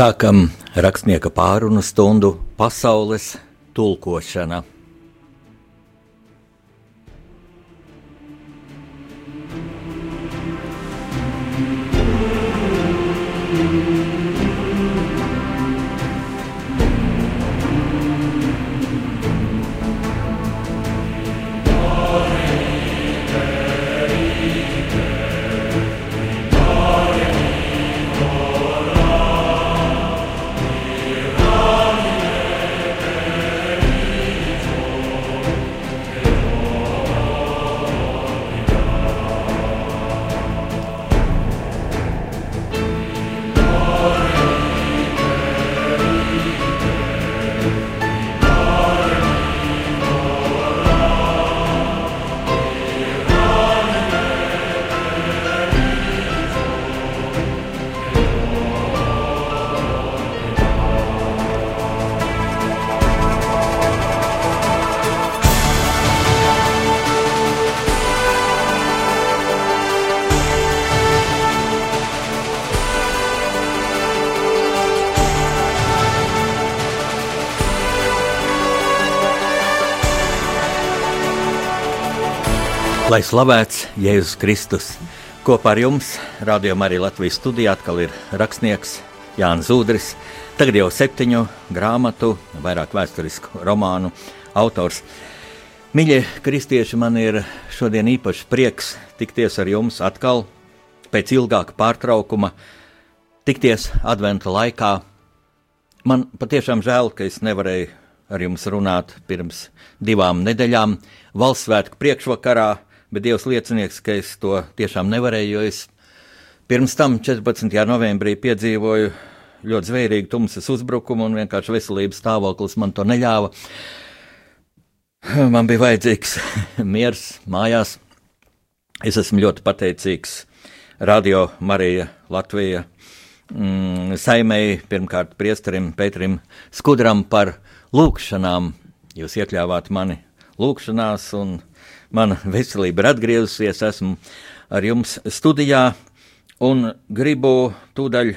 Sākam rakstnieka pārunu stundu pasaules tulkošana. Lai slavēts Jēzus Kristus! Kopā ar jums, rādījumā arī Latvijas studijā, atkal ir rakstnieks Jānis Zudris. Tagad jau septiņu grāmatu, vairāk vēsturisku romānu autors. Mīļie kristieši, man ir šodien īpašs prieks tikties ar jums atkal pēc ilgāka pārtraukuma, tikties adventa laikā. Man patiešām žēl, ka es nevarēju ar jums runāt pirms divām nedēļām valsts svētku priekšvakarā bet Dievs liecinieks, ka es to tiešām nevarēju, jo es pirms tam 14. novembrī piedzīvoju ļoti zvērīgu tumsas uzbrukumu un vienkārši veselības stāvoklis man to neļāva. Man bija vajadzīgs miers mājās. Es esmu ļoti pateicīgs Radio Marija Latvija mm, saimēji, pirmkārt priesterim Pēterim Skudram par lūkšanām. Jūs iekļāvāt mani lūkšanās un mana veselība ir atgriezusies, esmu ar jums studijā un gribu tūdaļ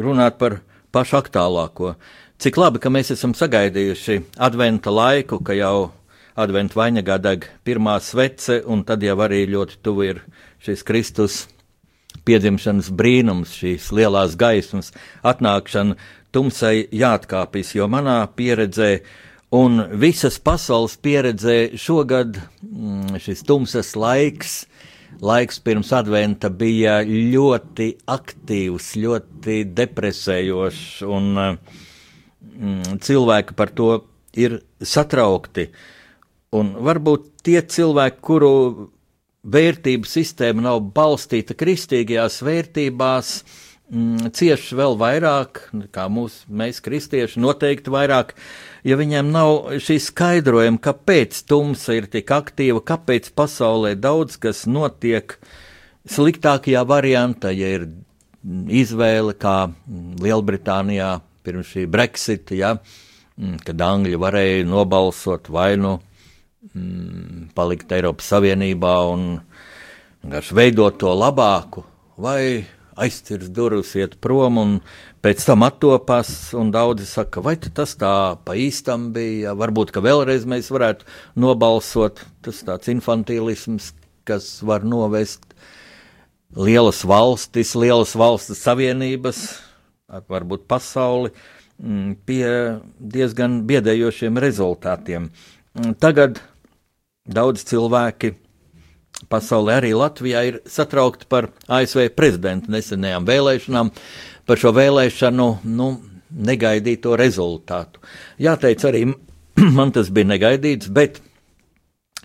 runāt par pašu aktuālāko. Cik labi, ka mēs esam sagaidījuši adventa laiku, ka jau adventa vainagā deg pirmā svece, un tad jau arī ļoti tuvu ir šis Kristus piedzimšanas brīnums, šīs lielās gaismas atnākšana. Tumsai jāatkāpjas, jo manā pieredzē Un visas pasaules pieredzē šogad mm, šis tumsas laiks, laiks pirms adventa bija ļoti aktīvs, ļoti depresējošs, un mm, cilvēki par to ir satraukti. Un varbūt tie cilvēki, kuru vērtību sistēma nav balstīta kristīgajās vērtībās, uh, mm, cieši vēl vairāk, kā mūs, mēs, kristieši, noteikti vairāk, ja viņiem nav šī skaidrojuma, kāpēc tumsa ir tik aktīva, kāpēc pasaulē daudz kas notiek sliktākajā variantā, ja ir izvēle, kā Lielbritānijā pirms šī Brexit, ja, mm, kad Angļi varēja nobalsot vai nu mm, palikt Eiropas Savienībā un vienkārši veidot to labāku, vai aizcirs durvis, iet prom un pēc tam attopās. Daudzi saka, vai tas tā pa īstam bija, varbūt ka vēlreiz mēs varētu nobalsot. Tas tāds infantīlisms, kas var novest lielas valstis, lielas valstis savienības, varbūt pasauli mm, pie diezgan biedējošiem rezultātiem. Tagad daudz cilvēki pasaulē, arī Latvijā, ir satraukti par ASV prezidenta nesenajām vēlēšanām, par šo vēlēšanu nu, negaidīto rezultātu. Jāteic, arī man tas bija negaidīts, bet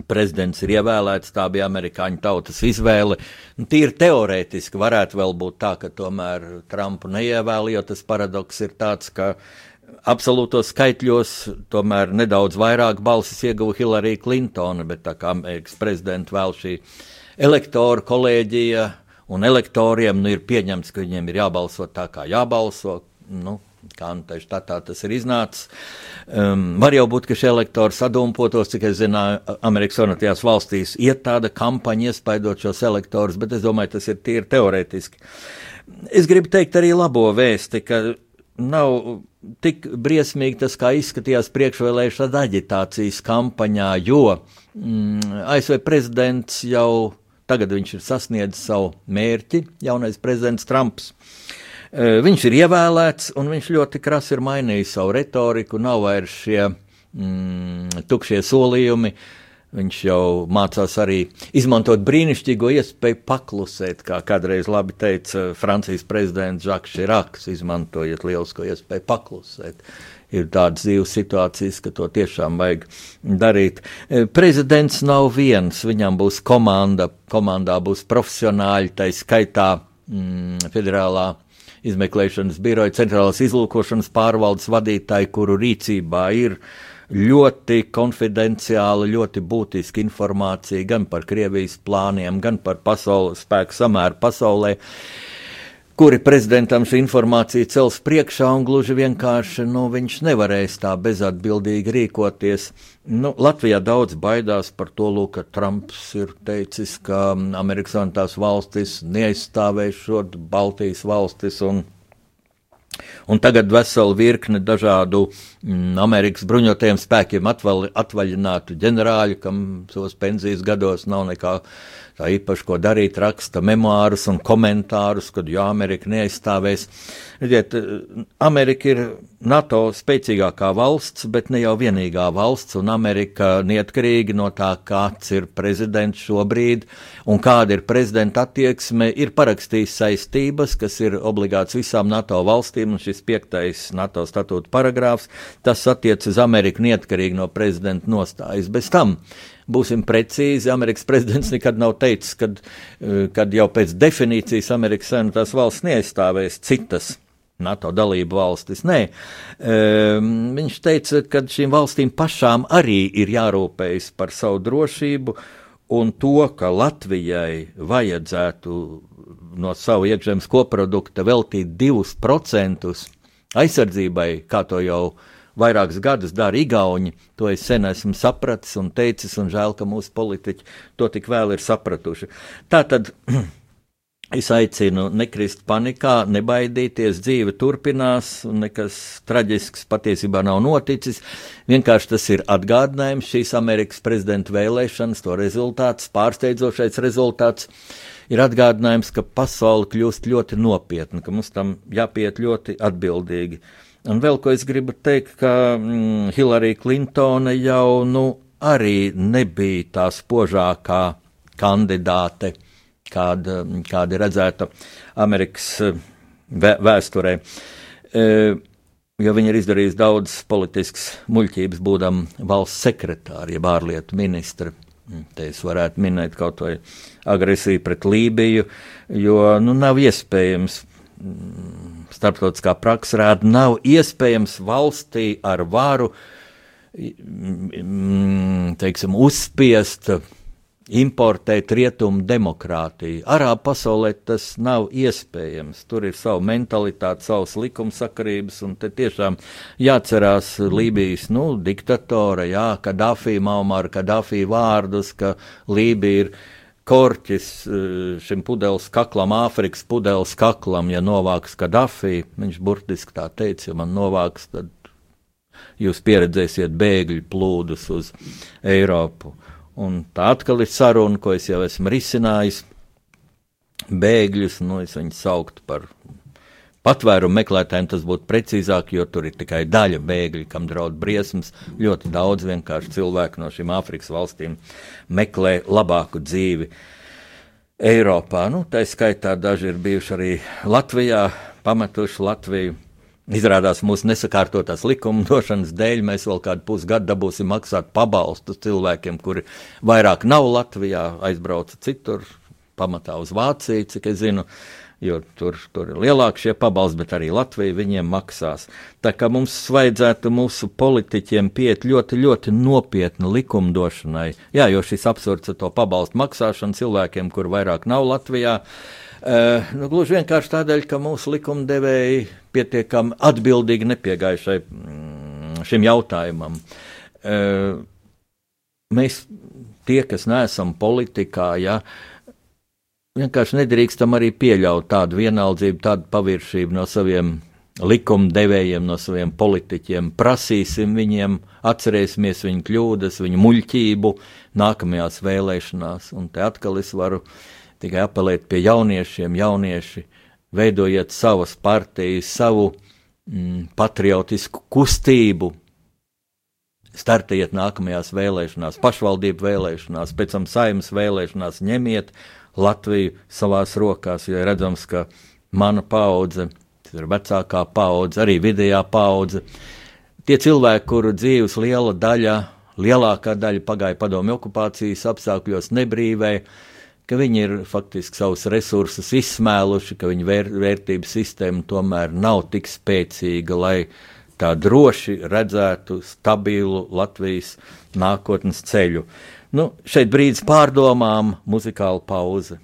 prezidents ir ievēlēts, tā bija amerikāņu tautas izvēle. Nu, tīri teorētiski varētu vēl būt tā, ka tomēr Trumpu neievēl, jo tas paradoks ir tāds, ka absolūtos skaitļos tomēr nedaudz vairāk balsis ieguva Hillary Clinton, bet tā kā Amerikas prezidenta vēl šī elektoru kolēģija un elektoriem nu, ir pieņemts, ka viņiem ir jābalso tā, kā jābalso. Nu, kā nu tā štatā tas ir iznācis. Um, var jau būt, ka šie elektori sadumpotos, cik es zināju, Amerikas Savienotajās valstīs iet tāda kampaņa iespaidot šos elektorus, bet es domāju, tas ir tīri teorētiski. Es gribu teikt arī labo vēsti, ka nav tik briesmīgi tas, kā izskatījās priekšvēlēšanas aģitācijas kampaņā, jo mm, ASV prezidents jau tagad viņš ir sasniedzis savu mērķi, jaunais prezidents Trumps. E, viņš ir ievēlēts, un viņš ļoti krasi ir mainījis savu retoriku, nav vairs šie mm, tukšie solījumi, uh, Viņš jau mācās arī izmantot brīnišķīgo iespēju paklusēt, kā kādreiz labi teica Francijas prezidents Žaks Širaks, izmantojiet lielisko iespēju paklusēt. Ir tādas dzīves situācijas, ka to tiešām vajag darīt. E, prezidents nav viens, viņam būs komanda, komandā būs profesionāļi, tai skaitā mm, federālā izmeklēšanas biroja, centrālās izlūkošanas pārvaldes vadītāji, kuru rīcībā ir uh, ļoti konfidenciāla, ļoti būtiska informācija gan par Krievijas plāniem, gan par pasaules spēku samēru pasaulē kuri prezidentam šī informācija cels priekšā, un gluži vienkārši nu, viņš nevarēs tā bezatbildīgi rīkoties. Nu, Latvijā daudz baidās par to, lūk, ka Trumps ir teicis, ka Amerikas Savienotās valstis neaizstāvēs šo Baltijas valstis un Un tagad vesela virkne dažādu mm, Amerikas bruņotajiem spēkiem atval, atvaļinātu ģenerāļu, kam savos pensijas gados nav nekā tā īpaši ko darīt, raksta memoārus un komentārus, kad jo Amerika neaizstāvēs. Redziet, Amerika ir NATO spēcīgākā valsts, bet ne jau vienīgā valsts, un Amerika neatkarīgi no tā, kāds ir prezidents šobrīd un kāda ir prezidenta attieksme, ir parakstījis saistības, kas ir obligāts visām NATO valstīm, un šis piektais NATO statūta paragrāfs, tas attiec uz Ameriku neatkarīgi no prezidenta nostājas. Bez tam būsim precīzi, Amerikas prezidents nekad nav teicis, kad, eh, kad jau pēc definīcijas Amerikas Savienotās valsts neaizstāvēs citas. NATO dalību valstis. Nē, um, viņš teica, ka šīm valstīm pašām arī ir jārūpējas par savu drošību un to, ka Latvijai vajadzētu no savu iekšzemes koprodukta veltīt 2% aizsardzībai, kā to jau uh, vairākus gadus dara Igauni, to es sen esmu sapratis un teicis, un žēl, ka mūsu politiķi to tik vēl ir sapratuši. Tātad. Es aicinu nekrist panikā, nebaidīties, dzīve turpinās, nekas traģisks patiesībā nav noticis. Vienkārši tas ir atgādinājums šīs Amerikas prezidenta vēlēšanas, to rezultāts, pārsteidzošais rezultāts. Ir atgādinājums, ka pasaule kļūst ļoti nopietna, ka mums tam jāpiet ļoti atbildīgi. Un vēl ko es gribu teikt, ka mm, Hillary Clintone jau nu, arī nebija tā spožākā kandidāte, kāda, kāda ir redzēta Amerikas eh, vē, vēsturē. E, jo viņa ir izdarījusi daudz politiskas muļķības, būdama valsts sekretāra, jeb ārlietu ministra. Mm, te es varētu minēt kaut vai agresiju pret Lībiju, jo nu, nav iespējams mm, starptautiskā praksa rāda, nav iespējams valstī ar varu teiksim, uzspiest, importēt rietumu demokrātiju. Arābu pasaulē tas nav iespējams. Tur ir sava mentalitāte, savas likumsakarības, un te tiešām jāatcerās Lībijas nu, diktatora, jā, Kadafī, Maumāra Kadafī vārdus, ka Lībija ir korķis eh, šim pudeles kaklam, Āfrikas pudeles kaklam, ja novāks Kadafī. Viņš burtiski tā teica, ja man novāks, tad jūs pieredzēsiet bēgļu plūdus uz Eiropu. Un tā atkal ir saruna, ko es jau esmu risinājis. Bēgļus, nu, es viņus sauktu par patvērumu meklētājiem tas būtu precīzāk, jo tur ir tikai daļa bēgļu, kam draud briesmas. Ļoti daudz vienkārši cilvēku no šīm Āfrikas valstīm meklē labāku dzīvi. Eiropā, nu, tā skaitā daži ir bijuši arī Latvijā, pametuši Latviju. Izrādās, mūsu nesakārtotās likumdošanas dēļ mēs vēl kādu pusgadu dabūsim maksāt pabalstus cilvēkiem, kuri vairāk nav Latvijā, aizbrauca citur, pamatā uz Vāciju, cik es zinu. Uh, jo tur, tur ir lielāki šie pabalsti, bet arī Latvija viņiem maksās. Tā kā mums vajadzētu mūsu politiķiem piet ļoti, ļoti nopietni likumdošanai. Jā, jo šis absurds ar to pabalstu maksāšanu cilvēkiem, kur vairāk nav Latvijā. Uh, nu, gluži vienkārši tādēļ, ka mūsu likumdevēji pietiekami atbildīgi nepiegāja šai, mm, šim jautājumam. Uh, mēs, tie, kas neesam politikā, ja, vienkārši nedrīkstam arī pieļaut tādu vienaldzību, tādu paviršību no saviem likumdevējiem, no saviem politiķiem. Prasīsim viņiem, atcerēsimies viņu kļūdas, viņu muļķību nākamajās vēlēšanās. Un te atkal es varu tikai apelēt pie jauniešiem, jaunieši, veidojiet savas partijas, savu mm, patriotisku kustību, startējiet nākamajās vēlēšanās, pašvaldību vēlēšanās, pēc tam saimnes vēlēšanās, ņemiet Latviju savās rokās, jo redzams, ka mana paudze, ir vecākā paudze, arī vidējā paudze, tie cilvēki, kuru dzīves liela daļa, lielākā daļa pagāja padomju okupācijas apstākļos nebrīvēja, ka viņi ir faktiski savus resursus izsmēluši, ka viņu vēr, vērtības sistēma tomēr nav tik spēcīga, lai tā droši redzētu stabilu Latvijas nākotnes ceļu. Nu, šeit brīdis pārdomām, muzikāla pauze.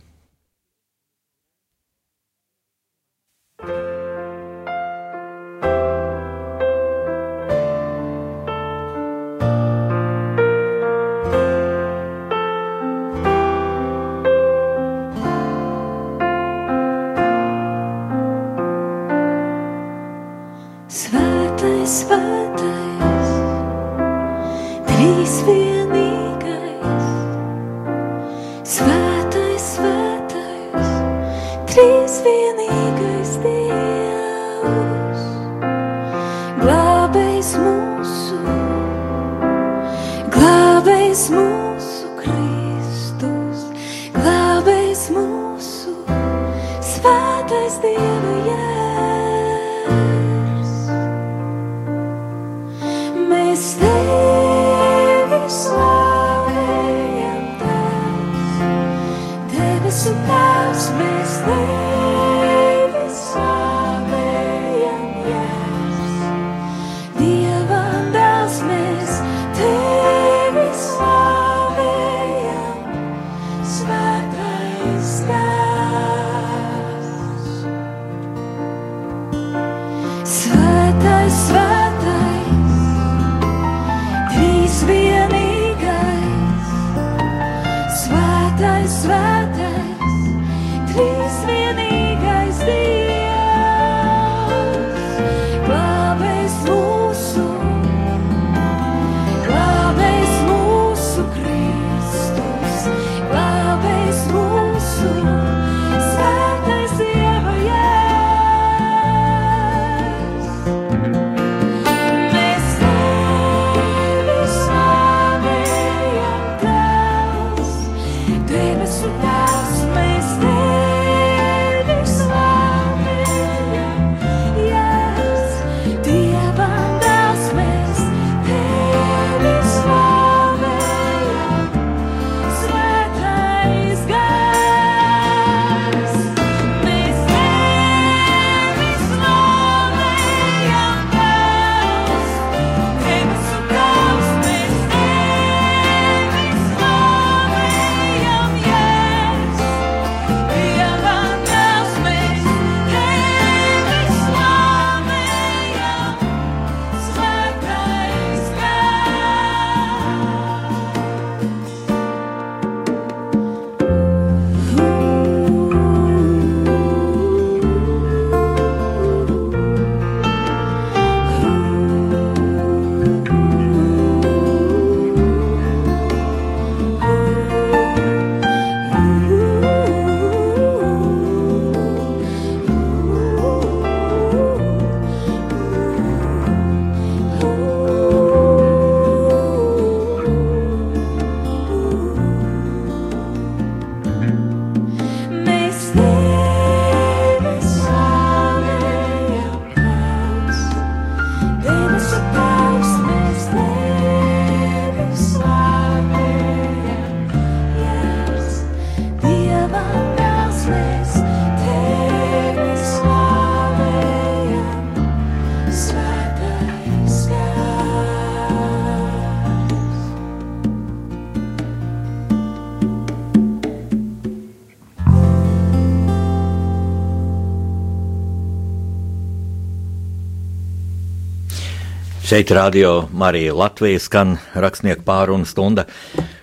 Šeit radio Marija Latvijas skan rakstnieku pārunu stunda.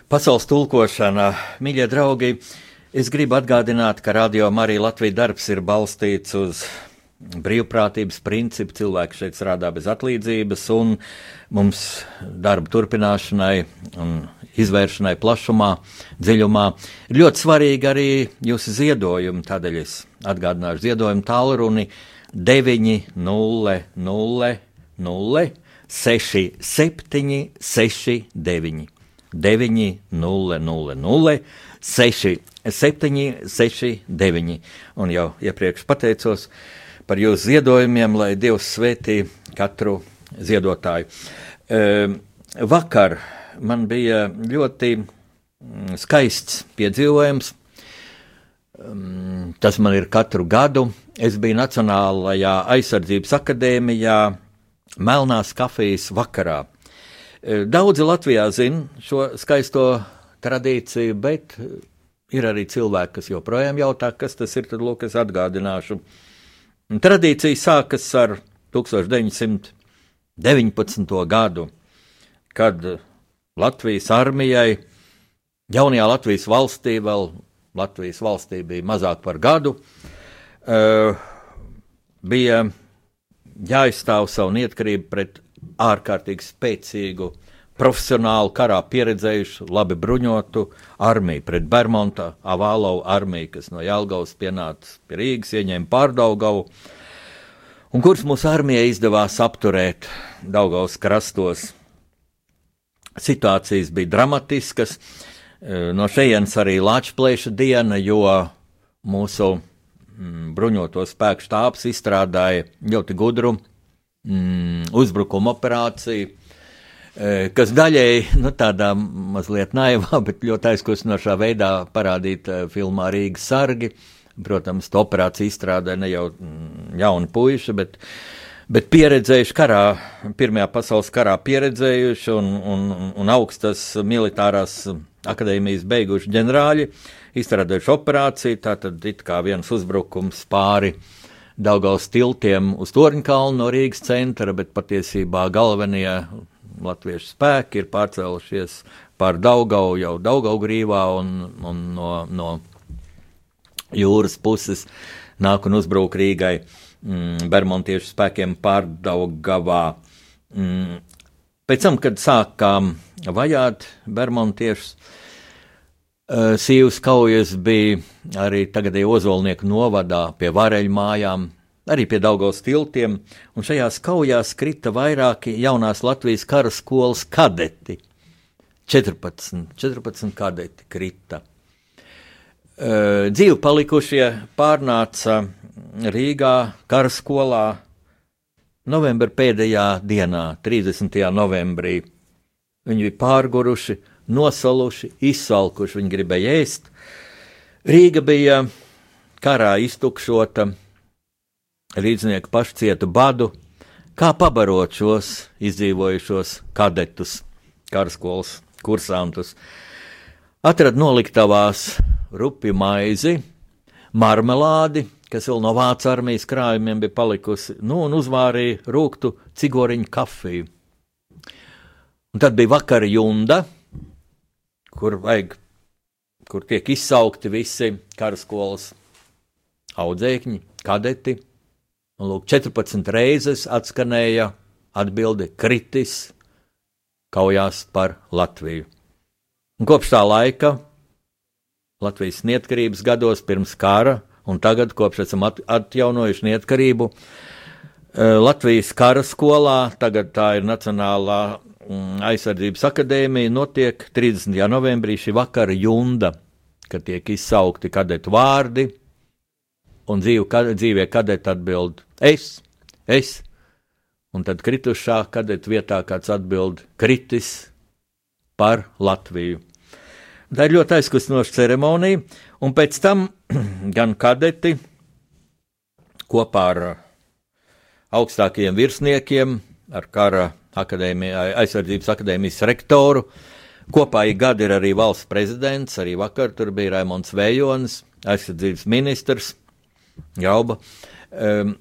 Pasaules tulkošana, mīļie draugi, es gribu atgādināt, ka radio Marija Latvijas darbs ir balstīts uz brīvprātības principu. Cilvēki šeit strādā bez atlīdzības, un mums darba turpināšanai un izvēršanai plašumā, dziļumā ir ļoti svarīgi arī jūsu ziedojumi. Tādēļ es atgādināšu ziedojumu tālruni 900 0 6, 7, 6, 9, 9, 0, 0, 0, 6, 7, 6, 9. Un jau iepriekš pateicos par jūsu ziedojumiem, lai Dievs svētī katru ziedotāju. E, vakar man bija ļoti mm, skaists piedzīvojums. Tas man ir katru gadu. Es biju Nacionālajā aizsardzības akadēmijā melnās kafijas vakarā. E, daudzi Latvijā zina šo skaisto tradīciju, bet ir arī cilvēki, kas joprojām jautā, kas tas ir. Tad, lūk, es atgādināšu. Tradīcija sākas ar 1919. gadu, kad Latvijas armijai, jaunajā Latvijas valstī, vēl Latvijas valstī bija mazāk par gadu, uh, bija jāizstāv savu neatkarību pret ārkārtīgi spēcīgu, profesionālu karā pieredzējušu, labi bruņotu armiju, pret Bermuda Avālovu armiju, kas no Jālgavas pienāca pie Rīgas, ieņēma pārdaugavu, un kurš mūsu armijai izdevās apturēt Daugavas krastos. Situācijas bija dramatiskas, no šejienes arī Latvijas diena, jo mūsu bruņoto spēku štābs izstrādāja ļoti gudru mm, uzbrukuma operāciju. E, kas daļēji nu, tādā mazliet naivā, bet ļoti aizkustinošā veidā parādīta filmā Rīgas sargi. Protams, to operāciju izstrādāja ne jau mm, jauni puiši, bet, bet pieredzējuši karā, Pirmajā pasaules karā pieredzējuši un, un, un augstas militārās akadēmijas beiguši ģenerāļi. Uh, izstrādājuši operāciju. Tātad it kā viens uzbrukums pāri Daugaus tiltiem uz Torņkalnu no Rīgas centra, bet patiesībā galvenie latviešu spēki ir pārcēlušies pār Daugau jau Daugau grīvā un, un no, no jūras puses nāk un uzbruk Rīgai mm, bermontiešu spēkiem pārdaugavā. Mm, pēc tam, kad sākām vajāt bermontiešus, Sīvas kaujas bija arī tagadēji Ozolnieku novadā pie vareļu mājām, arī pie Daugos tiltiem, un šajās kaujās krita vairāki jaunās Latvijas kara skolas kadeti. 14, 14 kadeti krita. Eh, dzīvi palikušie pārnāca Rīgā kara skolā novembra pēdējā dienā, 30. novembrī. Viņi bija pārguruši, nosaluši, izsalkuši, viņi gribēja ēst. Rīga bija karā iztukšota, līdznieki paši cieta badu, kā pabarot šos izdzīvojušos kadetus, karaskolas kursantus. Atrad noliktavās rupi maizi, marmelādi, kas vēl no vācu armijas krājumiem bija palikusi, nu un uzvārīja rūktu cigoriņu kafiju. Un tad bija vakara junda, kur vajag, kur tiek izsaukti visi karaskolas audzēkņi, kadeti. Un, lūk, 14 reizes atskanēja atbilde kritis kaujās par Latviju. Un kopš tā laika, Latvijas neatkarības gados pirms kara, un tagad, kopš esam atjaunojuši neatkarību, eh, Latvijas kara skolā, tagad tā ir Nacionālā aizsardzības akadēmija notiek 30. novembrī šī vakara junda, kad tiek izsaukti kadetu vārdi, un dzīv, kad, dzīvie kadeti atbild es, es, un tad kritušā kadeta vietā kāds atbild kritis par Latviju. Tā ir ļoti aizkustinoša ceremonija, un pēc tam gan kadeti kopā ar augstākajiem virsniekiem, ar kara akadēmija, aizsardzības akadēmijas rektoru. Kopā ik gadi ir arī valsts prezidents, arī vakar tur bija Raimons Vējonis, aizsardzības ministrs Jauba. Um,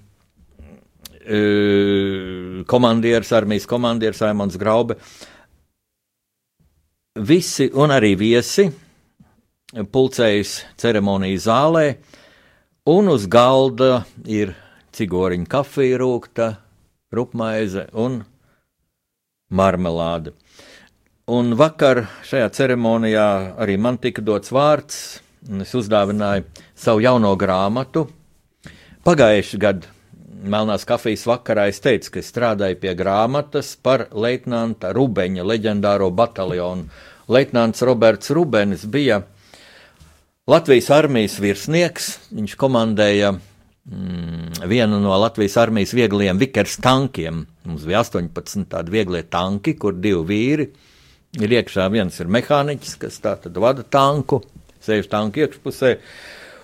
komandieris, armijas komandieris Raimons Graube. Visi un arī viesi pulcējas ceremonijas zālē, un uz galda ir cigoriņa kafija rūkta, rupmaize un marmelāde. Un vakar šajā ceremonijā arī man tika dots vārds, un es uzdāvināju savu jauno grāmatu. Pagājuši gadu Melnās kafijas vakarā es teicu, ka es strādāju pie grāmatas par leitnanta Rubeņa leģendāro bataljonu. Leitnants Roberts Rubenis bija Latvijas armijas virsnieks, viņš komandēja mm, vienu no Latvijas armijas viegliem vikers tankiem. Mums bija 18 tādi vieglie tanki, kur divi vīri ir iekšā. Viens ir mehāniķis, kas tā tad vada tanku, sēž tanku iekšpusē.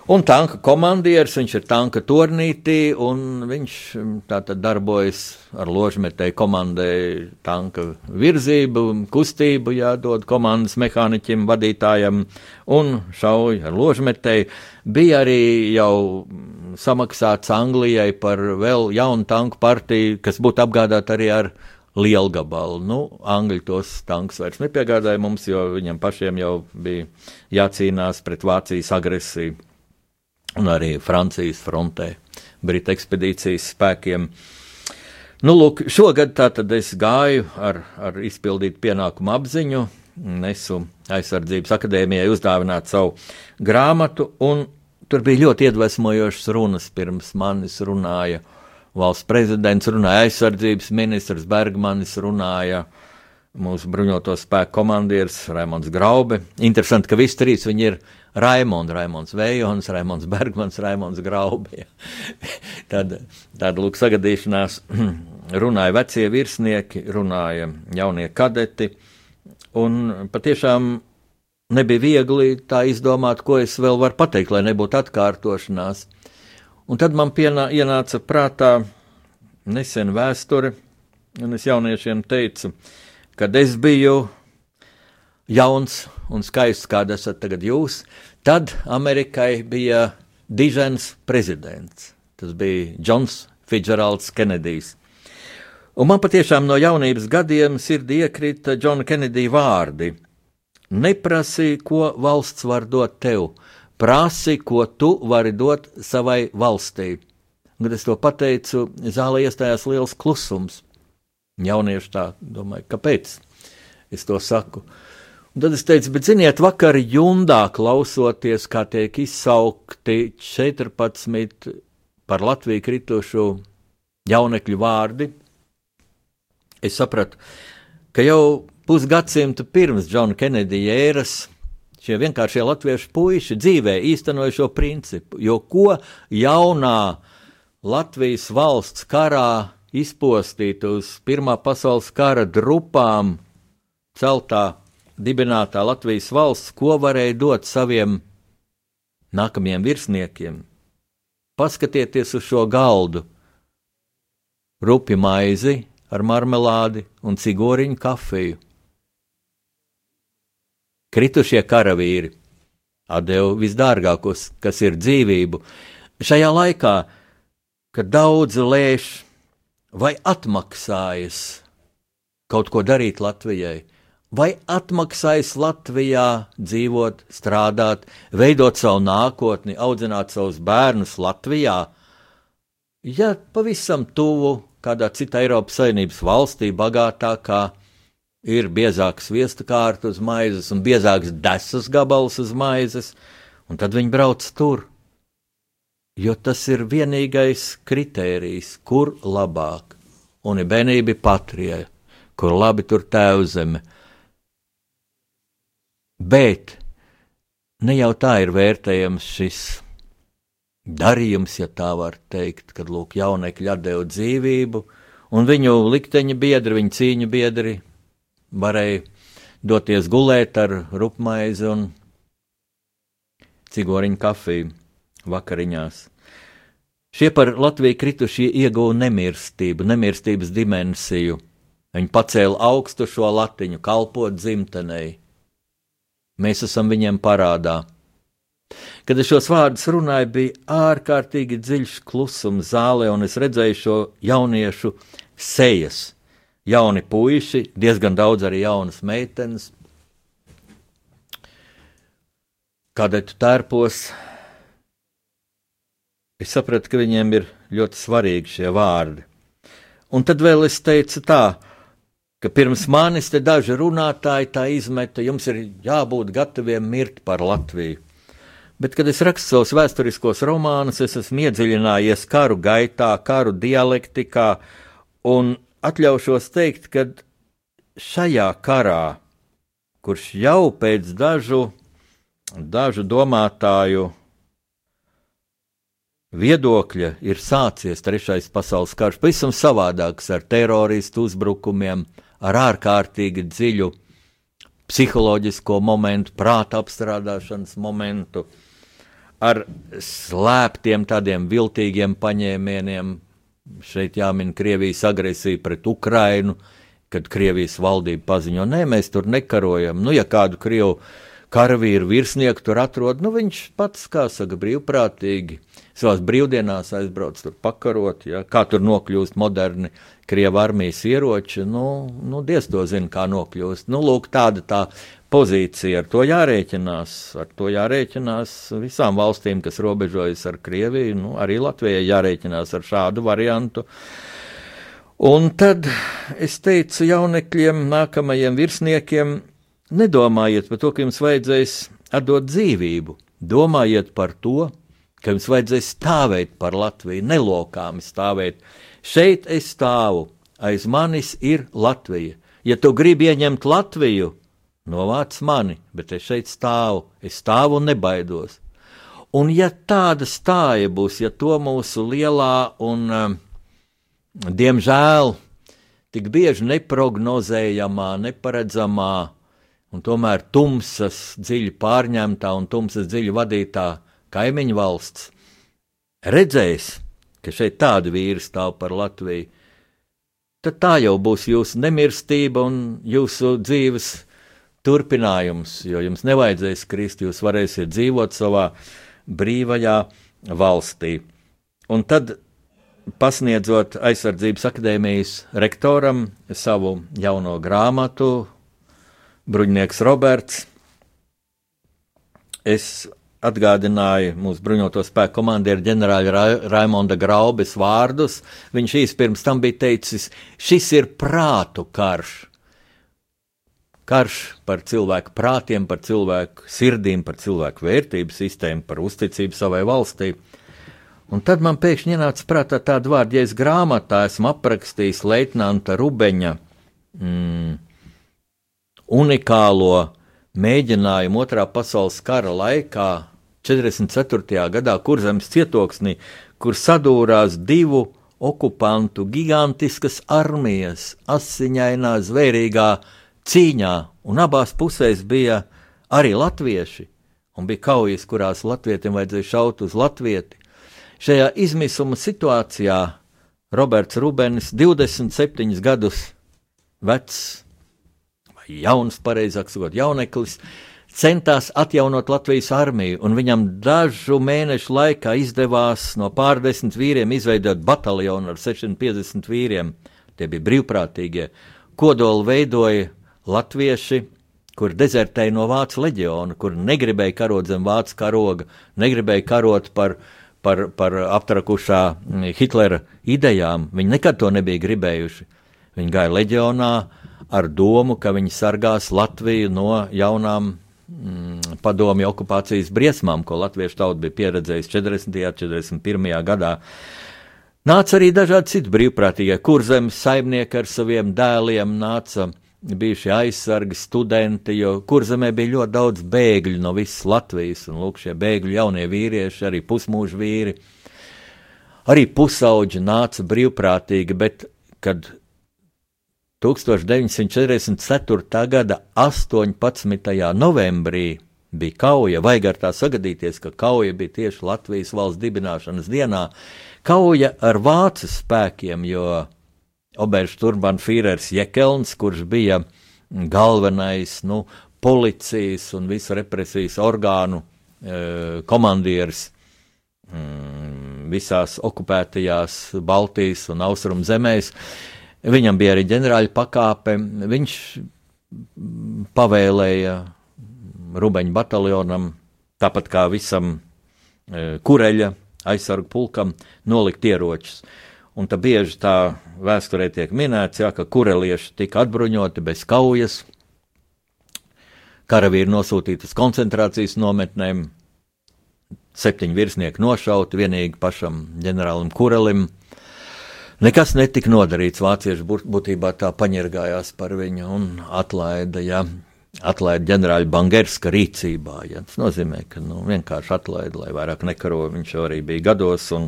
Un tanka komandieris, viņš ir tanka turnītī, un viņš mm, tātad darbojas ar ložmetēju, komandēja tanka virzību, kustību, jādod komandas mehāniķim, vadītājam, un šauj ar ložmetēju. Bija arī jau samaksāts Anglijai par vēl jaunu tanku partiju, kas būtu apgādāta arī ar lielu gabalu. Nu, Angļi tos tankus vairs nepiegādāja mums, jo viņiem pašiem jau bija jācīnās pret Vācijas agresiju un arī Francijas frontē, Britu ekspedīcijas spēkiem. Nu, lūk, šogad tātad es gāju ar, ar izpildītu pienākumu apziņu, nesu aizsardzības akadēmijai uzdāvināt savu grāmatu, un tur bija ļoti iedvesmojošas runas. Pirms manis runāja valsts prezidents, runāja aizsardzības ministrs Bergmanis, runāja mūsu bruņoto spēku komandieris Raimons Graube. Interesanti, ka visi trīs viņi ir Raimonds, Raimonds Vējons, Raimonds Bergmans, Raimonds Graubija. tad, tad, lūk, sagadīšanās runāja vecie virsnieki, runāja jaunie kadeti, un patiešām nebija viegli tā izdomāt, ko es vēl varu pateikt, lai nebūtu atkārtošanās. Un tad man pienā, ienāca prātā nesen vēsture, un es jauniešiem teicu, kad es biju jauns un skaists, kāda esat tagad jūs, tad Amerikai bija dižens prezidents. Tas bija Džons Fitzgeralds Kenedijs. Un man patiešām no jaunības gadiem sirdī iekrita Džona Kenedija vārdi: Neprasi, ko valsts var dot tev, prasi, ko tu vari dot savai valstī. Kad es to pateicu, zālē iestājās liels klusums. Jaunieši tā domāja, kāpēc es to saku. Un tad es teicu, bet ziniet, vakar jundā klausoties, kā tiek izsaukti 14 par Latviju kritušu jaunekļu vārdi, es sapratu, ka jau pusgadsimtu pirms Džona Kenedija ēras šie vienkāršie latviešu puiši dzīvē īstenoja šo principu, jo ko jaunā Latvijas valsts karā izpostīt uz Pirmā pasaules kara drupām celtā dibinātā Latvijas valsts, ko varēja dot saviem nākamajiem virsniekiem. Paskatieties uz šo galdu, rupi maizi ar marmelādi un cigoriņu kafiju. Kritušie karavīri atdeva visdārgākos, kas ir dzīvību. Šajā laikā, kad daudzi lēš vai atmaksājas kaut ko darīt Latvijai, vai atmaksājas Latvijā dzīvot, strādāt, veidot savu nākotni, audzināt savus bērnus Latvijā, ja pavisam tuvu kādā citā Eiropas Savienības valstī, bagātākā, ir biezāks viesta kārta uz maizes un biezāks desas gabals uz maizes, un tad viņi brauc tur. Jo tas ir vienīgais kritērijs, kur labāk, un ir benība patrie, kur labi tur tēvzeme, Bet ne jau tā ir vērtējams šis darījums, ja tā var teikt, kad lūk, jaunekļi atdeva dzīvību, un viņu likteņa biedri, viņu cīņu biedri varēja doties gulēt ar rupmaizi un cigoriņu kafiju vakariņās. Šie par Latviju kritušie ieguva nemirstību, nemirstības dimensiju. Viņi pacēla augstu šo latiņu, kalpot dzimtenei. Mēs esam viņiem parādā. Kad es šos vārdus runāju, bija ārkārtīgi dziļš klusums zālē, un es redzēju šo jauniešu sejas. Jauni puiši, diezgan daudz arī jaunas meitenes. Kādēļ tu tērpos? Es sapratu, ka viņiem ir ļoti svarīgi šie vārdi. Un tad vēl es teicu tā, ka pirms manis te daži runātāji tā izmeta, jums ir jābūt gataviem mirt par Latviju. Bet, kad es rakstu savus vēsturiskos romānus, es esmu iedziļinājies karu gaitā, karu dialektikā, un atļaušos teikt, ka šajā karā, kurš jau pēc dažu, dažu domātāju viedokļa ir sācies Trešais pasaules karš, pavisam savādāks ar teroristu uzbrukumiem, ar ārkārtīgi dziļu psiholoģisko momentu, prāta apstrādāšanas momentu ar slēptiem tādiem viltīgiem paņēmieniem. Šeit jāmin Krievijas agresija pret Ukrainu, kad Krievijas valdība paziņo, nē, mēs tur nekarojam. Nu, ja kādu Krievu karavīru virsnieku tur atrod, nu, viņš pats, kā saka, brīvprātīgi savās brīvdienās aizbrauc tur pakarot, ja, kā tur nokļūst moderni Krievijas armijas ieroči, nu, nu diez to zina, kā nokļūst. Nu, lūk, tāda tā pozīcija, ar to jārēķinās, ar to jārēķinās visām valstīm, kas robežojas ar Krieviju, nu, arī Latvijai jārēķinās ar šādu variantu. Un tad es teicu jaunekļiem, nākamajiem virsniekiem, nedomājiet par to, ka jums vajadzēs atdot dzīvību, domājiet par to, ka jums vajadzēs stāvēt par Latviju, nelokāmi stāvēt. Šeit es stāvu, aiz manis ir Latvija. Ja tu gribi ieņemt Latviju, novāc mani, bet es šeit stāvu, es stāvu un nebaidos. Un ja tāda stāja būs, ja to mūsu lielā un, um, diemžēl, tik bieži neprognozējamā, neparedzamā un tomēr tumsas dziļi pārņemtā un tumsas dziļi vadītā kaimiņu valsts redzēs, ka šeit tādi vīri stāv par Latviju, tad tā jau būs jūsu nemirstība un jūsu dzīves turpinājums, jo jums nevajadzēs krist, jūs varēsiet dzīvot savā brīvajā valstī. Un tad, pasniedzot aizsardzības akadēmijas rektoram savu jauno grāmatu, Bruņinieks Roberts, es atgādināja mūsu bruņoto spēku komandieru ģenerāļa Ra Raimonda Graubes vārdus. Viņš īsi pirms tam bija teicis, šis ir prātu karš. Karš par cilvēku prātiem, par cilvēku sirdīm, par cilvēku vērtību sistēmu, par uzticību savai valstī. Un tad man pēkšņi ienāca prātā tāda vārda, ja es grāmatā esmu aprakstījis Leitnanta Rubeņa mm, unikālo mēģinājumu otrā pasaules kara laikā 44. gadā Kurzemes cietoksnī, kur sadūrās divu okupantu gigantiskas armijas asiņainā, zvērīgā cīņā, un abās pusēs bija arī latvieši, un bija kaujas, kurās latvietiem vajadzēja šaut uz latvieti. Šajā izmisuma situācijā Roberts Rubens, 27 gadus vecs, vai jauns, pareizāk sakot, jauneklis, centās atjaunot Latvijas armiju, un viņam dažu mēnešu laikā izdevās no pārdesmit vīriem izveidot bataljonu ar 650 vīriem. Tie bija brīvprātīgie. Kodolu veidoja latvieši, kur dezertēja no Vācu leģiona, kur negribēja karot zem Vācu karoga, negribēja karot par, par, par aptrakušā Hitlera idejām. Viņi nekad to nebija gribējuši. Viņi gāja leģionā ar domu, ka viņi sargās Latviju no jaunām mm, padomju okupācijas briesmām, ko latviešu tauta bija pieredzējusi 40. un 41. gadā. Nāca arī dažādi citi brīvprātīgie, kur zemes saimnieki ar saviem dēliem nāca bijušie aizsargi, studenti, jo kurzemē bija ļoti daudz bēgļu no visas Latvijas, un lūk, šie bēgļu jaunie vīrieši, arī pusmūža vīri, arī pusauģi nāca brīvprātīgi, bet, kad 1944. gada 18. novembrī bija kauja, vajag ar tā sagadīties, ka kauja bija tieši Latvijas valsts dibināšanas dienā. Kauja ar vācu spēkiem, jo Oberšturmbanfīrers Jekelns, kurš bija galvenais nu, policijas un visu represijas orgānu komandieris mm, visās okupētajās Baltijas un Austrum zemēs. Viņam bija arī ģenerāļa pakāpe. Viņš pavēlēja Rubeņu bataljonam, tāpat kā visam kureļa aizsargu pulkam, nolikt ieročus. Un tā bieži tā vēsturē tiek minēts, jā, ka kurelieši tika atbruņoti bez kaujas, karavīri nosūtīti uz koncentrācijas nometnēm, septiņi virsnieki nošauti, vienīgi pašam ģenerālim Kurelim. Nekas netika nodarīts, vācieši būtībā tā paņirgājās par viņu un atlaida, ja, atlaida ģenerāļa Bangerska rīcībā. Ja. Tas nozīmē, ka nu, vienkārši atlaida, lai vairāk nekaro, viņš jau arī bija gados. Un,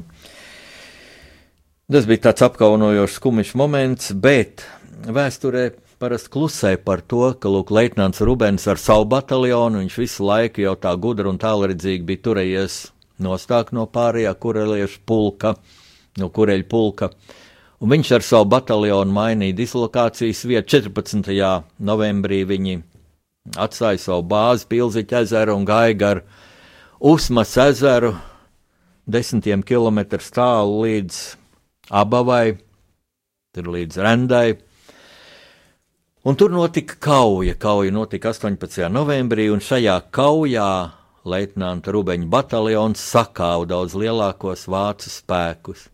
tas bija tāds apkaunojošs, skumjš moments, bet vēsturē parasti klusē par to, ka Lūk, Leitnants Rubens ar savu bataljonu, viņš visu laiku jau tā gudri un tālredzīgi bija turējies nostāk no pārējā kureliešu pulka, no kureļu pulka. Un viņš ar savu bataljonu mainīja dislokācijas vietu. 14. novembrī viņi atstāja savu bāzi Pilziķa ezeru un gar Usmas ezeru desmitiem kilometru tālu līdz Abavai, tur līdz Rendai Un tur notika kauja. Kauja notika 18. novembrī, un šajā kaujā Leitnanta Rubeņa bataljons sakāva daudz lielākos vācu spēkus.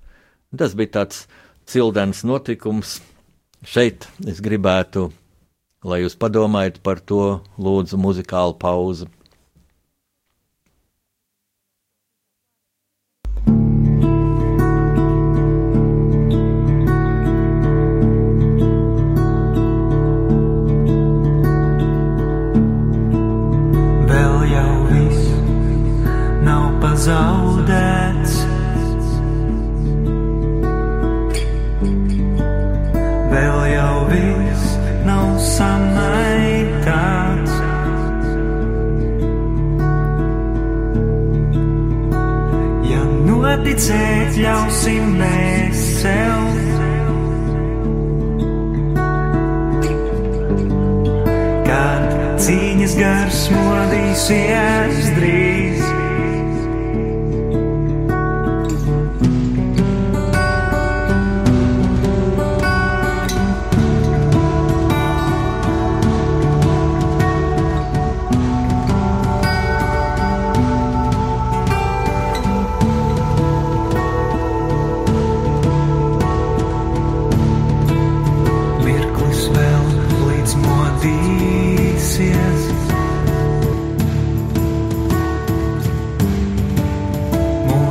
Tas bija tāds cildens notikums. Šeit es gribētu, lai jūs padomājat par to, lūdzu, muzikālu pauzu.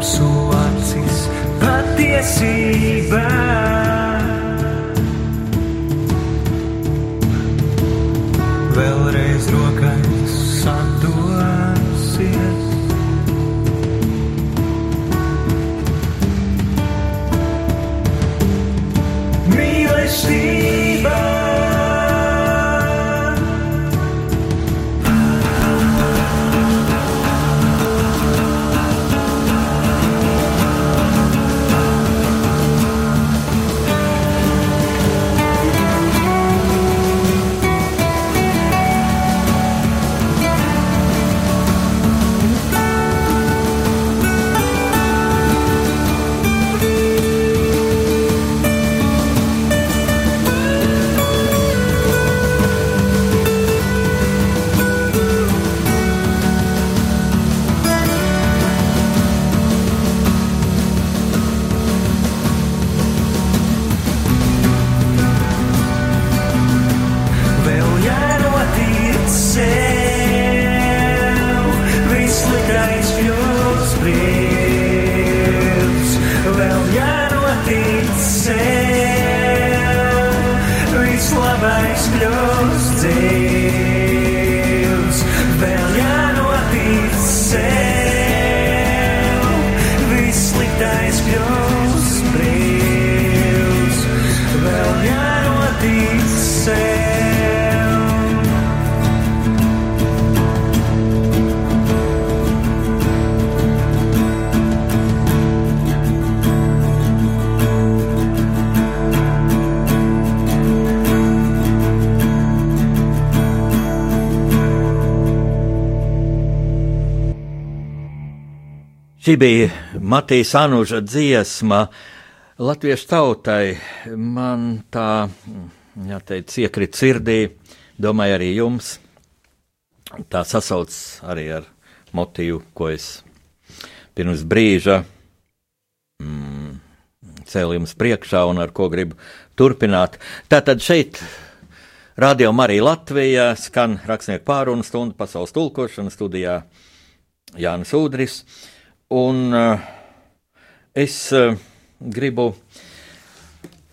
mūsu acīs patiesībai. Šī bija Matīs Anuža dziesma Latviešu tautai. Man tā, jāteic, iekrit sirdī, domāju arī jums. Tā sasauc arī ar motīvu, ko es pirms brīža mm, cēlu jums priekšā un ar ko gribu turpināt. Tātad šeit Radio Marija Latvija skan rakstnieku pārunu stundu pasaules tulkošana studijā Jānis Udris. Un uh, es uh, gribu,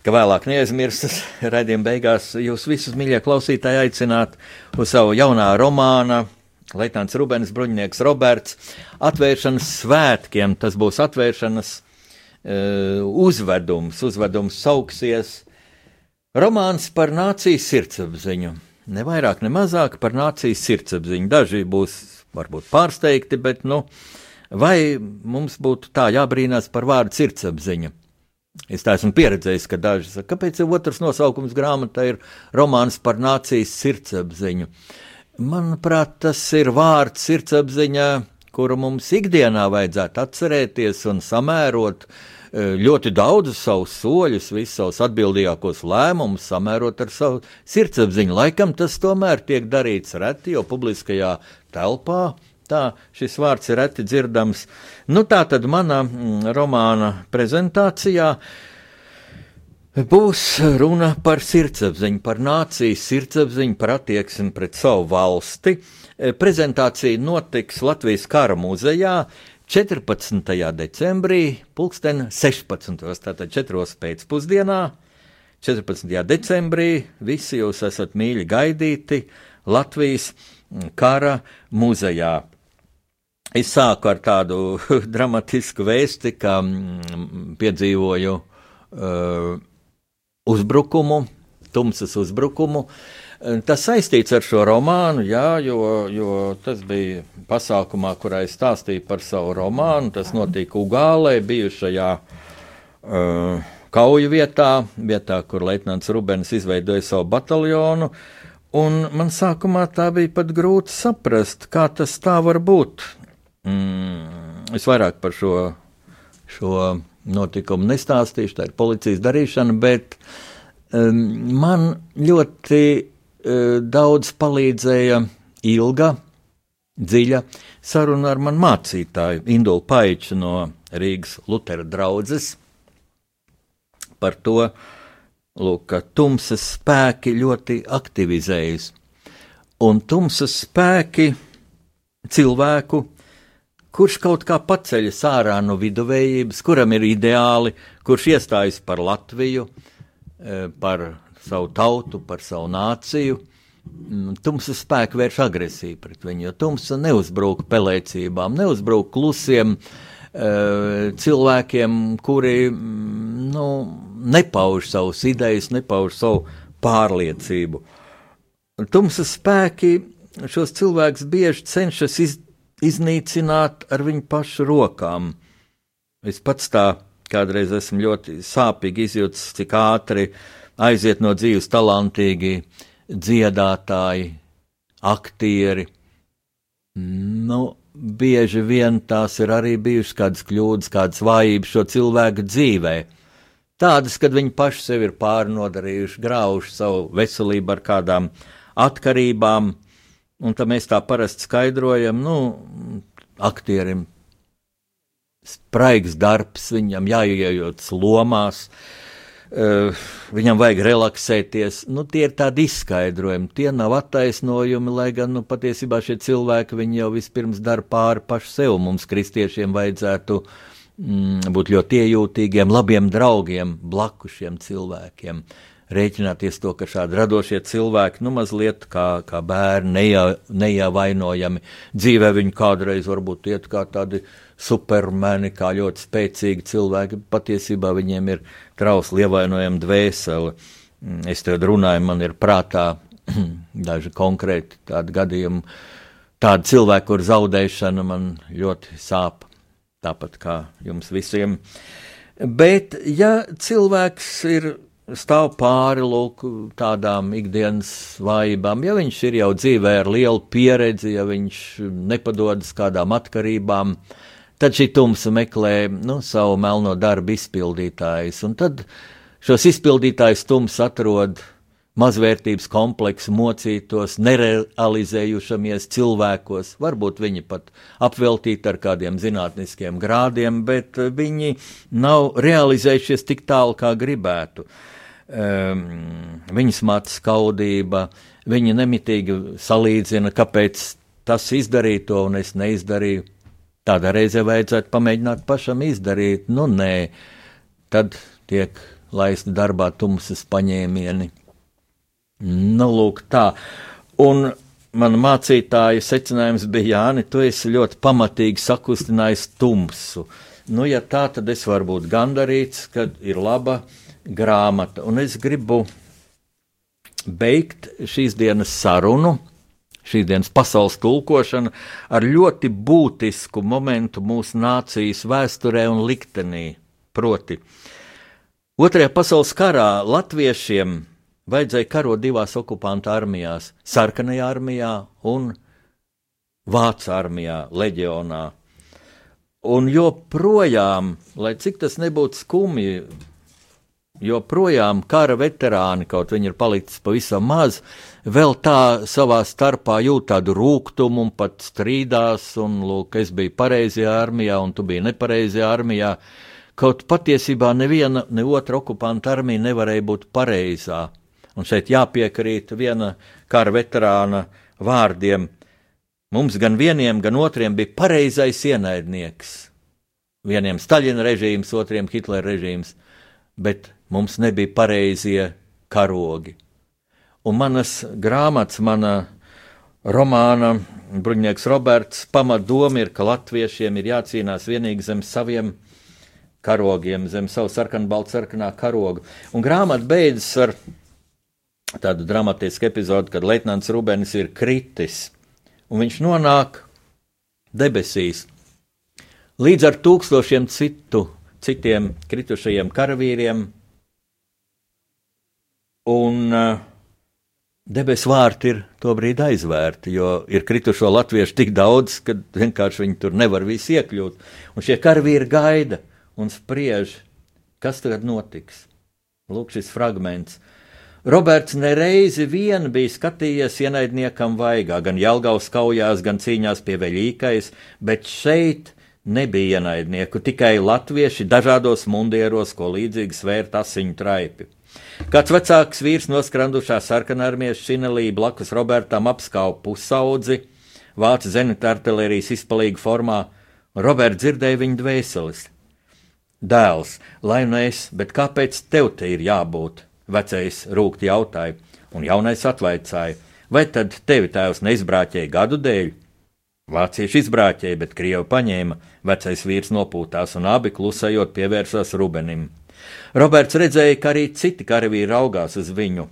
ka vēlāk neaizmirstas raidījuma beigās jūs visus mīļie klausītāji aicināt uz savu jaunā romāna. Leitnants Rubens, Bruņinieks Roberts, atvēršanas svētkiem. Tas būs atvēršanas uh, uzvedums. Uzvedums sauksies Romāns par nācijas sirdsapziņu. Ne vairāk, ne mazāk par nācijas sirdsapziņu. Daži būs varbūt pārsteigti, bet, nu, uh, Vai mums būtu tā jābrīnās par vārdu sirdsapziņa? Es tā esmu pieredzējis, ka daži saka, kāpēc otrs nosaukums grāmatā ir romāns par nācijas sirdsapziņu. Manuprāt, tas ir vārds sirdsapziņā, kuru mums ikdienā vajadzētu atcerēties un samērot e, ļoti daudzus savus soļus, visus savus atbildīgākos lēmumus, samērot ar savu sirdsapziņu. Laikam tas tomēr tiek darīts reti, jo publiskajā telpā Tā šis vārds ir reti dzirdams. Nu, tā tad manā mm, romāna prezentācijā būs runa par sirdsapziņu, par nācijas sirdsapziņu, par attieksmi pret savu valsti. E, prezentācija notiks Latvijas kara muzejā 14. decembrī, pulksten 16. tātad 4. pēcpusdienā. 14. decembrī visi jūs esat mīļi gaidīti Latvijas kara muzejā. Es sāku ar tādu dramatisku vēsti, ka mm, piedzīvoju uh, uzbrukumu, tumsas uzbrukumu. Tas saistīts ar šo romānu, jā, jo, jo tas bija pasākumā, kurā es stāstīju par savu romānu. Tas notika Ugālē, bijušajā uh, kauju vietā, vietā, kur Leitnants Rubens izveidoja savu bataljonu. Un man sākumā tā bija pat grūti saprast, kā tas tā var būt. Mm, es vairāk par šo, šo notikumu nestāstīšu, tā ir policijas darīšana, bet um, man ļoti uh, daudz palīdzēja ilga, dziļa saruna ar manu mācītāju Indulu Paiču no Rīgas Lutera draudzes par to, lūk, ka tumsas spēki ļoti aktivizējas. Un tumsas spēki cilvēku kurš kaut kā paceļas ārā no viduvējības, kuram ir ideāli, kurš iestājas par Latviju, eh, par savu tautu, par savu nāciju. Mm, tumsa spēki vērš agresiju pret viņu, jo tumsa neuzbrūk pelēcībām, neuzbrūk klusiem eh, cilvēkiem, kuri mm, nu, nepauž savus idejas, nepauž savu pārliecību. Tumsa spēki šos cilvēkus bieži cenšas iz, iznīcināt ar viņu pašu rokām. Es pats tā kādreiz esmu ļoti sāpīgi izjūtis, cik ātri aiziet no dzīves talantīgi dziedātāji, aktieri. Nu, bieži vien tās ir arī bijušas kādas kļūdas, kādas vājības šo cilvēku dzīvē. Tādas, kad viņi paši sev ir pārnodarījuši, graujuši savu veselību ar kādām atkarībām, Un tā mēs tā parasti skaidrojam, nu, aktierim spraigs darbs, viņam jāiejaucas lomās, uh, viņam vajag relaksēties. Nu, tie ir tādi izskaidrojumi, tie nav attaisnojumi, lai gan nu, patiesībā šie cilvēki jau vispirms dara pāri pašu sev. Mums, kristiešiem, vajadzētu mm, būt ļoti iejūtīgiem, labiem draugiem blakus šiem cilvēkiem. Uh, rēķināties to, ka šādi radošie cilvēki, nu, mazliet kā, kā bērni, nejā, nejāvainojami dzīvē, viņi kādreiz varbūt iet kā tādi supermeni, kā ļoti spēcīgi cilvēki, patiesībā viņiem ir trausli ievainojama dvēsele. Mm, es te runāju, man ir prātā daži konkrēti tādi gadījumi, tādi cilvēki, kur zaudēšana man ļoti sāp, tāpat kā jums visiem. Bet, ja cilvēks ir stāv pāri lūk, tādām ikdienas vājībām. Ja viņš ir jau dzīvē ar lielu pieredzi, ja viņš nepadodas kādām atkarībām, tad šī tumsa meklē nu, savu melno darbu izpildītājus, un tad šos izpildītājus tums atrod mazvērtības kompleksu mocītos, nerealizējušamies cilvēkos. Varbūt viņi pat apveltīti ar kādiem zinātniskiem grādiem, bet viņi nav realizējušies tik tālu, kā gribētu. Um, viņas mata skaudība, viņi nemitīgi salīdzina, kāpēc tas izdarīja to un es neizdarīju. Tādā reizē vajadzētu pamēģināt pašam izdarīt, nu nē, tad tiek laisti darbā tumsas paņēmieni. Nu, lūk, tā. Un mana mācītāja secinājums bija, Jāni, tu esi ļoti pamatīgi sakustinājis tumsu. Nu, ja tā, tad es varu būt gandarīts, ka ir laba grāmata. Un es gribu beigt šīs dienas sarunu, šīs dienas pasaules tulkošanu ar ļoti būtisku momentu mūsu nācijas vēsturē un liktenī. Proti, Otrajā pasaules karā latviešiem vajadzēja karot divās okupantu armijās - sarkanajā armijā un vācu armijā, leģionā. Un joprojām, lai cik tas nebūtu skumji, joprojām kara veterāni, kaut viņi ir palicis pavisam maz, vēl tā savā starpā jūt tādu rūkumu un pat strīdās, un, lūk, es biju pareizajā armijā, un tu biji nepareizajā armijā. Kaut patiesībā neviena, ne otra okupanta armija nevarēja būt pareizā. Un šeit jāpiekrīt viena kara veterāna vārdiem. Mums gan vieniem, gan otriem bija pareizais ienaidnieks. Vieniem Staļina režīms, otriem Hitlera režīms, bet mums nebija pareizie karogi. Un manas grāmatas, mana romāna Bruņinieks Roberts pamatdoma ir, ka latviešiem ir jācīnās vienīgi zem saviem karogiem, zem savu sarkanu, baltu sarkanā karogu. Un grāmata beidzas ar tādu dramatisku epizodu, kad Leitnants Rubens ir kritis un viņš nonāk debesīs. Līdz ar tūkstošiem citu, citiem kritušajiem karavīriem, un uh, debesu vārti ir tobrīd aizvērti, jo ir kritušo latviešu tik daudz, ka vienkārši viņi tur nevar visi iekļūt. Un šie karavīri gaida un spriež, kas tagad notiks. Lūk, šis fragments. Roberts nereizi vien bija skatījies ienaidniekam vaigā, gan Jelgavas kaujās, gan cīņās pie veļīkais, bet šeit nebija ienaidnieku, tikai latvieši dažādos mundieros, ko līdzīgi svērt asiņu traipi. Kāds vecāks vīrs noskrandušā sarkanarmijas šinelī blakus Robertam apskauja pusaudzi, vācu zenita artilērijas izpalīgu formā, Roberts dzirdēja viņa dvēseles. Dēls, lai nu es, bet kāpēc tev te ir jābūt? Vecais rūkti jautāja, un jaunais atvaicāja, vai tad tevi tēvs neizbrāķēja gadu dēļ? Vācieši izbrāķēja, bet krievi paņēma, vecais vīrs nopūtās, un abi klusējot pievērsās Rubenim. Roberts redzēja, ka arī citi karavīri raugās uz viņu.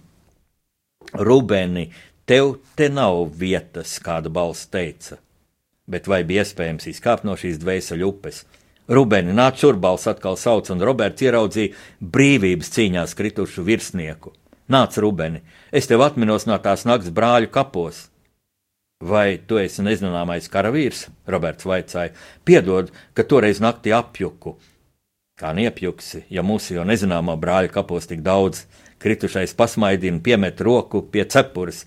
Rubeni, tev te nav vietas, kāda balss teica, bet vai bija iespējams izkāpt no šīs dvēseli upes? Rubeni nāc šurbals atkal sauc, un Roberts ieraudzīja brīvības cīņās kritušu virsnieku. Nāc, Rubeni, es tev atminos no tās nakts brāļu kapos. Vai tu esi nezināmais karavīrs? Roberts vaicāja. Piedod, ka toreiz naktī apjuku. Kā niepjuksi, ja mūsu jau nezināmā brāļa kapos tik daudz, kritušais pasmaidina, piemet roku pie cepures.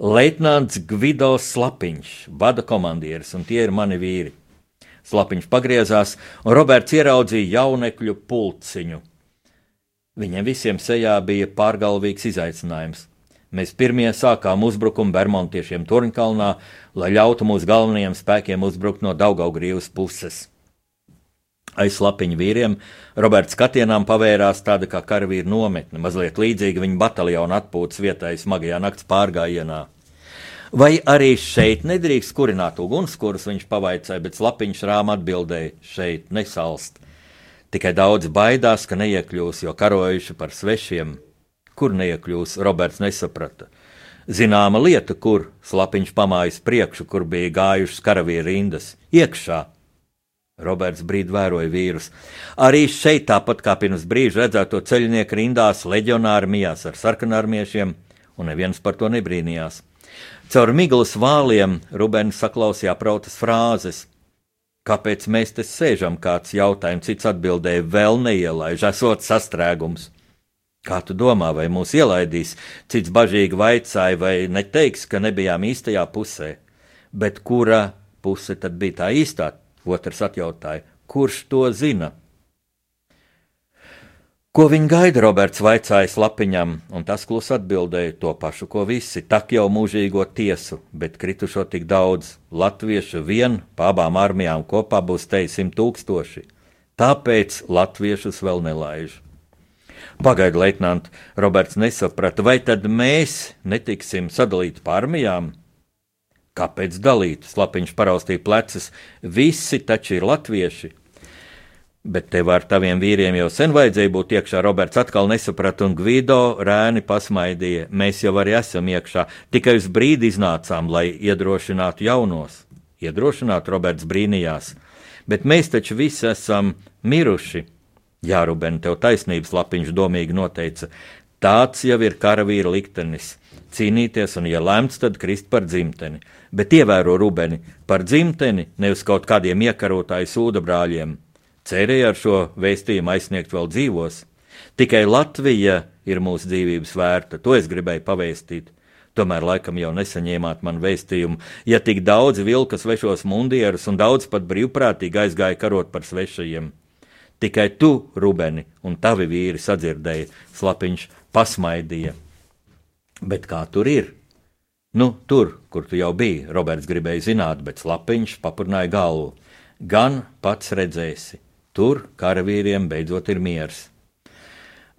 Leitnants Gvido Slapiņš, vada komandieris, un tie ir mani vīri. Slapiņš pagriezās, un Roberts ieraudzīja jaunekļu pulciņu. Viņiem visiem sejā bija pārgalvīgs izaicinājums. Mēs pirmie sākām uzbrukumu Bermontiešiem Turnkalnā, lai ļautu mūsu galvenajiem spēkiem uzbrukt no Daugaugrīvas puses. Aiz slapiņu vīriem Roberts skatienām pavērās tāda kā karavīra nometne, mazliet līdzīga viņa bataljona atpūtas vietai smagajā nakts pārgājienā. Vai arī šeit nedrīkst kurināt ugunskurus, viņš pavaicāja, bet slapiņš rāmā atbildēja: šeit nesalst. Tikai daudz baidās, ka neiekļūs, jo karojuši par svešiem. Kur neiekļūs, Roberts nesaprata. Zināma lieta, kur slapiņš pamājas priekšu, kur bija gājušas karavīri rindas, iekšā. Roberts brīdi vēroja vīrus. Arī šeit, tāpat kā pirms brīža redzēto ceļnieku rindās, leģionāri mijās ar sarkanarmiešiem, un neviens par to nebrīnījās. Caur miglas vāliem Rubens saklausīja aprautas frāzes. Kāpēc mēs te sēžam? Kāds jautājums, cits atbildēja, vēl neielaiž, esot sastrēgums. Kā tu domā, vai mūs ielaidīs? Cits bažīgi vaicāja, vai neteiks, ka nebijām īstajā pusē. Bet kura puse tad bija tā īstā? Otrs atjautāja, kurš to zina? Ko viņi gaida, Roberts vaicāja slapiņam, un tas klusi atbildēja to pašu, ko visi, tak jau mūžīgo tiesu, bet kritušo tik daudz, latviešu vien pa abām armijām kopā būs te simt tūkstoši, tāpēc latviešus vēl nelaiž. Pagaidu, leitnant, Roberts nesaprata, vai tad mēs netiksim sadalīti pa armijām? Kāpēc dalīt? Slapiņš paraustīja plecus, visi taču ir latvieši. Bet tev ar taviem vīriem jau sen vajadzēja būt iekšā. Roberts atkal nesaprata, un Gvido rēni pasmaidīja. Mēs jau arī esam iekšā. Tikai uz brīdi iznācām, lai iedrošinātu jaunos. Iedrošināt, Roberts brīnījās. Bet mēs taču visi esam miruši. Jā, Ruben, tev taisnības lapiņš domīgi noteica. Tāds jau ir karavīra liktenis - cīnīties, un, ja lemts, tad krist par dzimteni. Bet ievēro Rubeni par dzimteni, nevis kaut kādiem iekarotāju sūda brāļiem cerēja ar šo vēstījumu aizsniegt vēl dzīvos. Tikai Latvija ir mūsu dzīvības vērta, to es gribēju pavēstīt. Tomēr laikam jau nesaņēmāt man vēstījumu, ja tik daudz vilka svešos mundierus un daudz pat brīvprātīgi aizgāja karot par svešajiem. Tikai tu, Rubeni, un tavi vīri sadzirdēja, slapiņš pasmaidīja. Bet kā tur ir? Nu, tur, kur tu jau biji, Roberts gribēja zināt, bet slapiņš papurnāja galvu. Gan pats redzēsi. Tur karavīriem beidzot ir miers.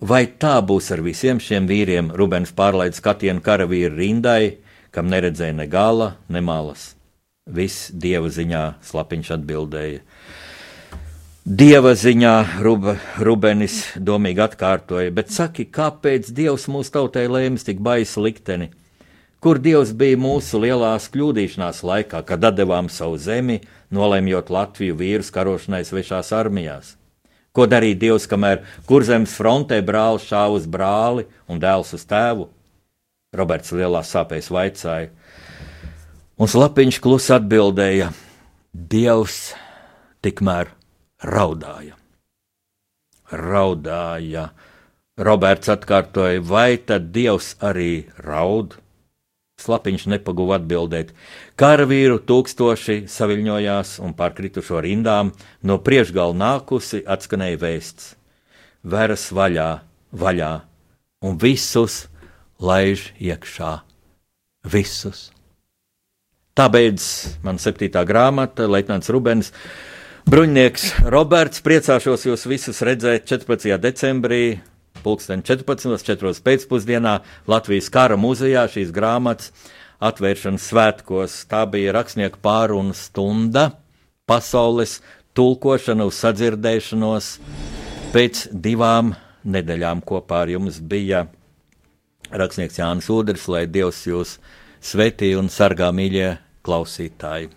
Vai tā būs ar visiem šiem vīriem? Rubens pārlaid skatienu karavīru rindai, kam neredzēja ne gala, ne malas. Viss dieva ziņā slapiņš atbildēja. Dieva ziņā Ruba, Rubenis domīgi atkārtoja, bet saki, kāpēc Dievs mūsu tautai lēmis tik baisu likteni? Kur Dievs bija mūsu lielās kļūdīšanās laikā, kad devām savu zemi, nolemjot Latviju vīrus karošanai svešās armijās. Ko darīja Dievs, kamēr kurzemes frontē brālis šāva uz brāli un dēls uz tēvu? Roberts lielā sāpēs vaicāja, un slapiņš klusi atbildēja: Dievs tikmēr raudāja. Raudāja. Roberts atkārtoja, vai tad Dievs arī raud? Slapiņš nepaguva atbildēt. Karavīru tūkstoši saviņojās un pār kritušo rindām, no priekšgala nākusi atskanēja vēsts: Veras vaļā, vaļā, un visus laiž iekšā. Visus. Tā beidzas man septītā grāmata, Leitnants Rubens. Bruņnieks Roberts, priecāšos jūs visus redzēt 14. decembrī pulksten 14.4. pēcpusdienā Latvijas kara muzejā šīs grāmatas atvēršanas svētkos. Tā bija rakstnieku pārunu stunda, pasaules tulkošana uz sadzirdēšanos. Pēc divām nedēļām kopā ar jums bija rakstnieks Jānis Udrs, lai Dievs jūs svētī un sargā mīļie klausītāji.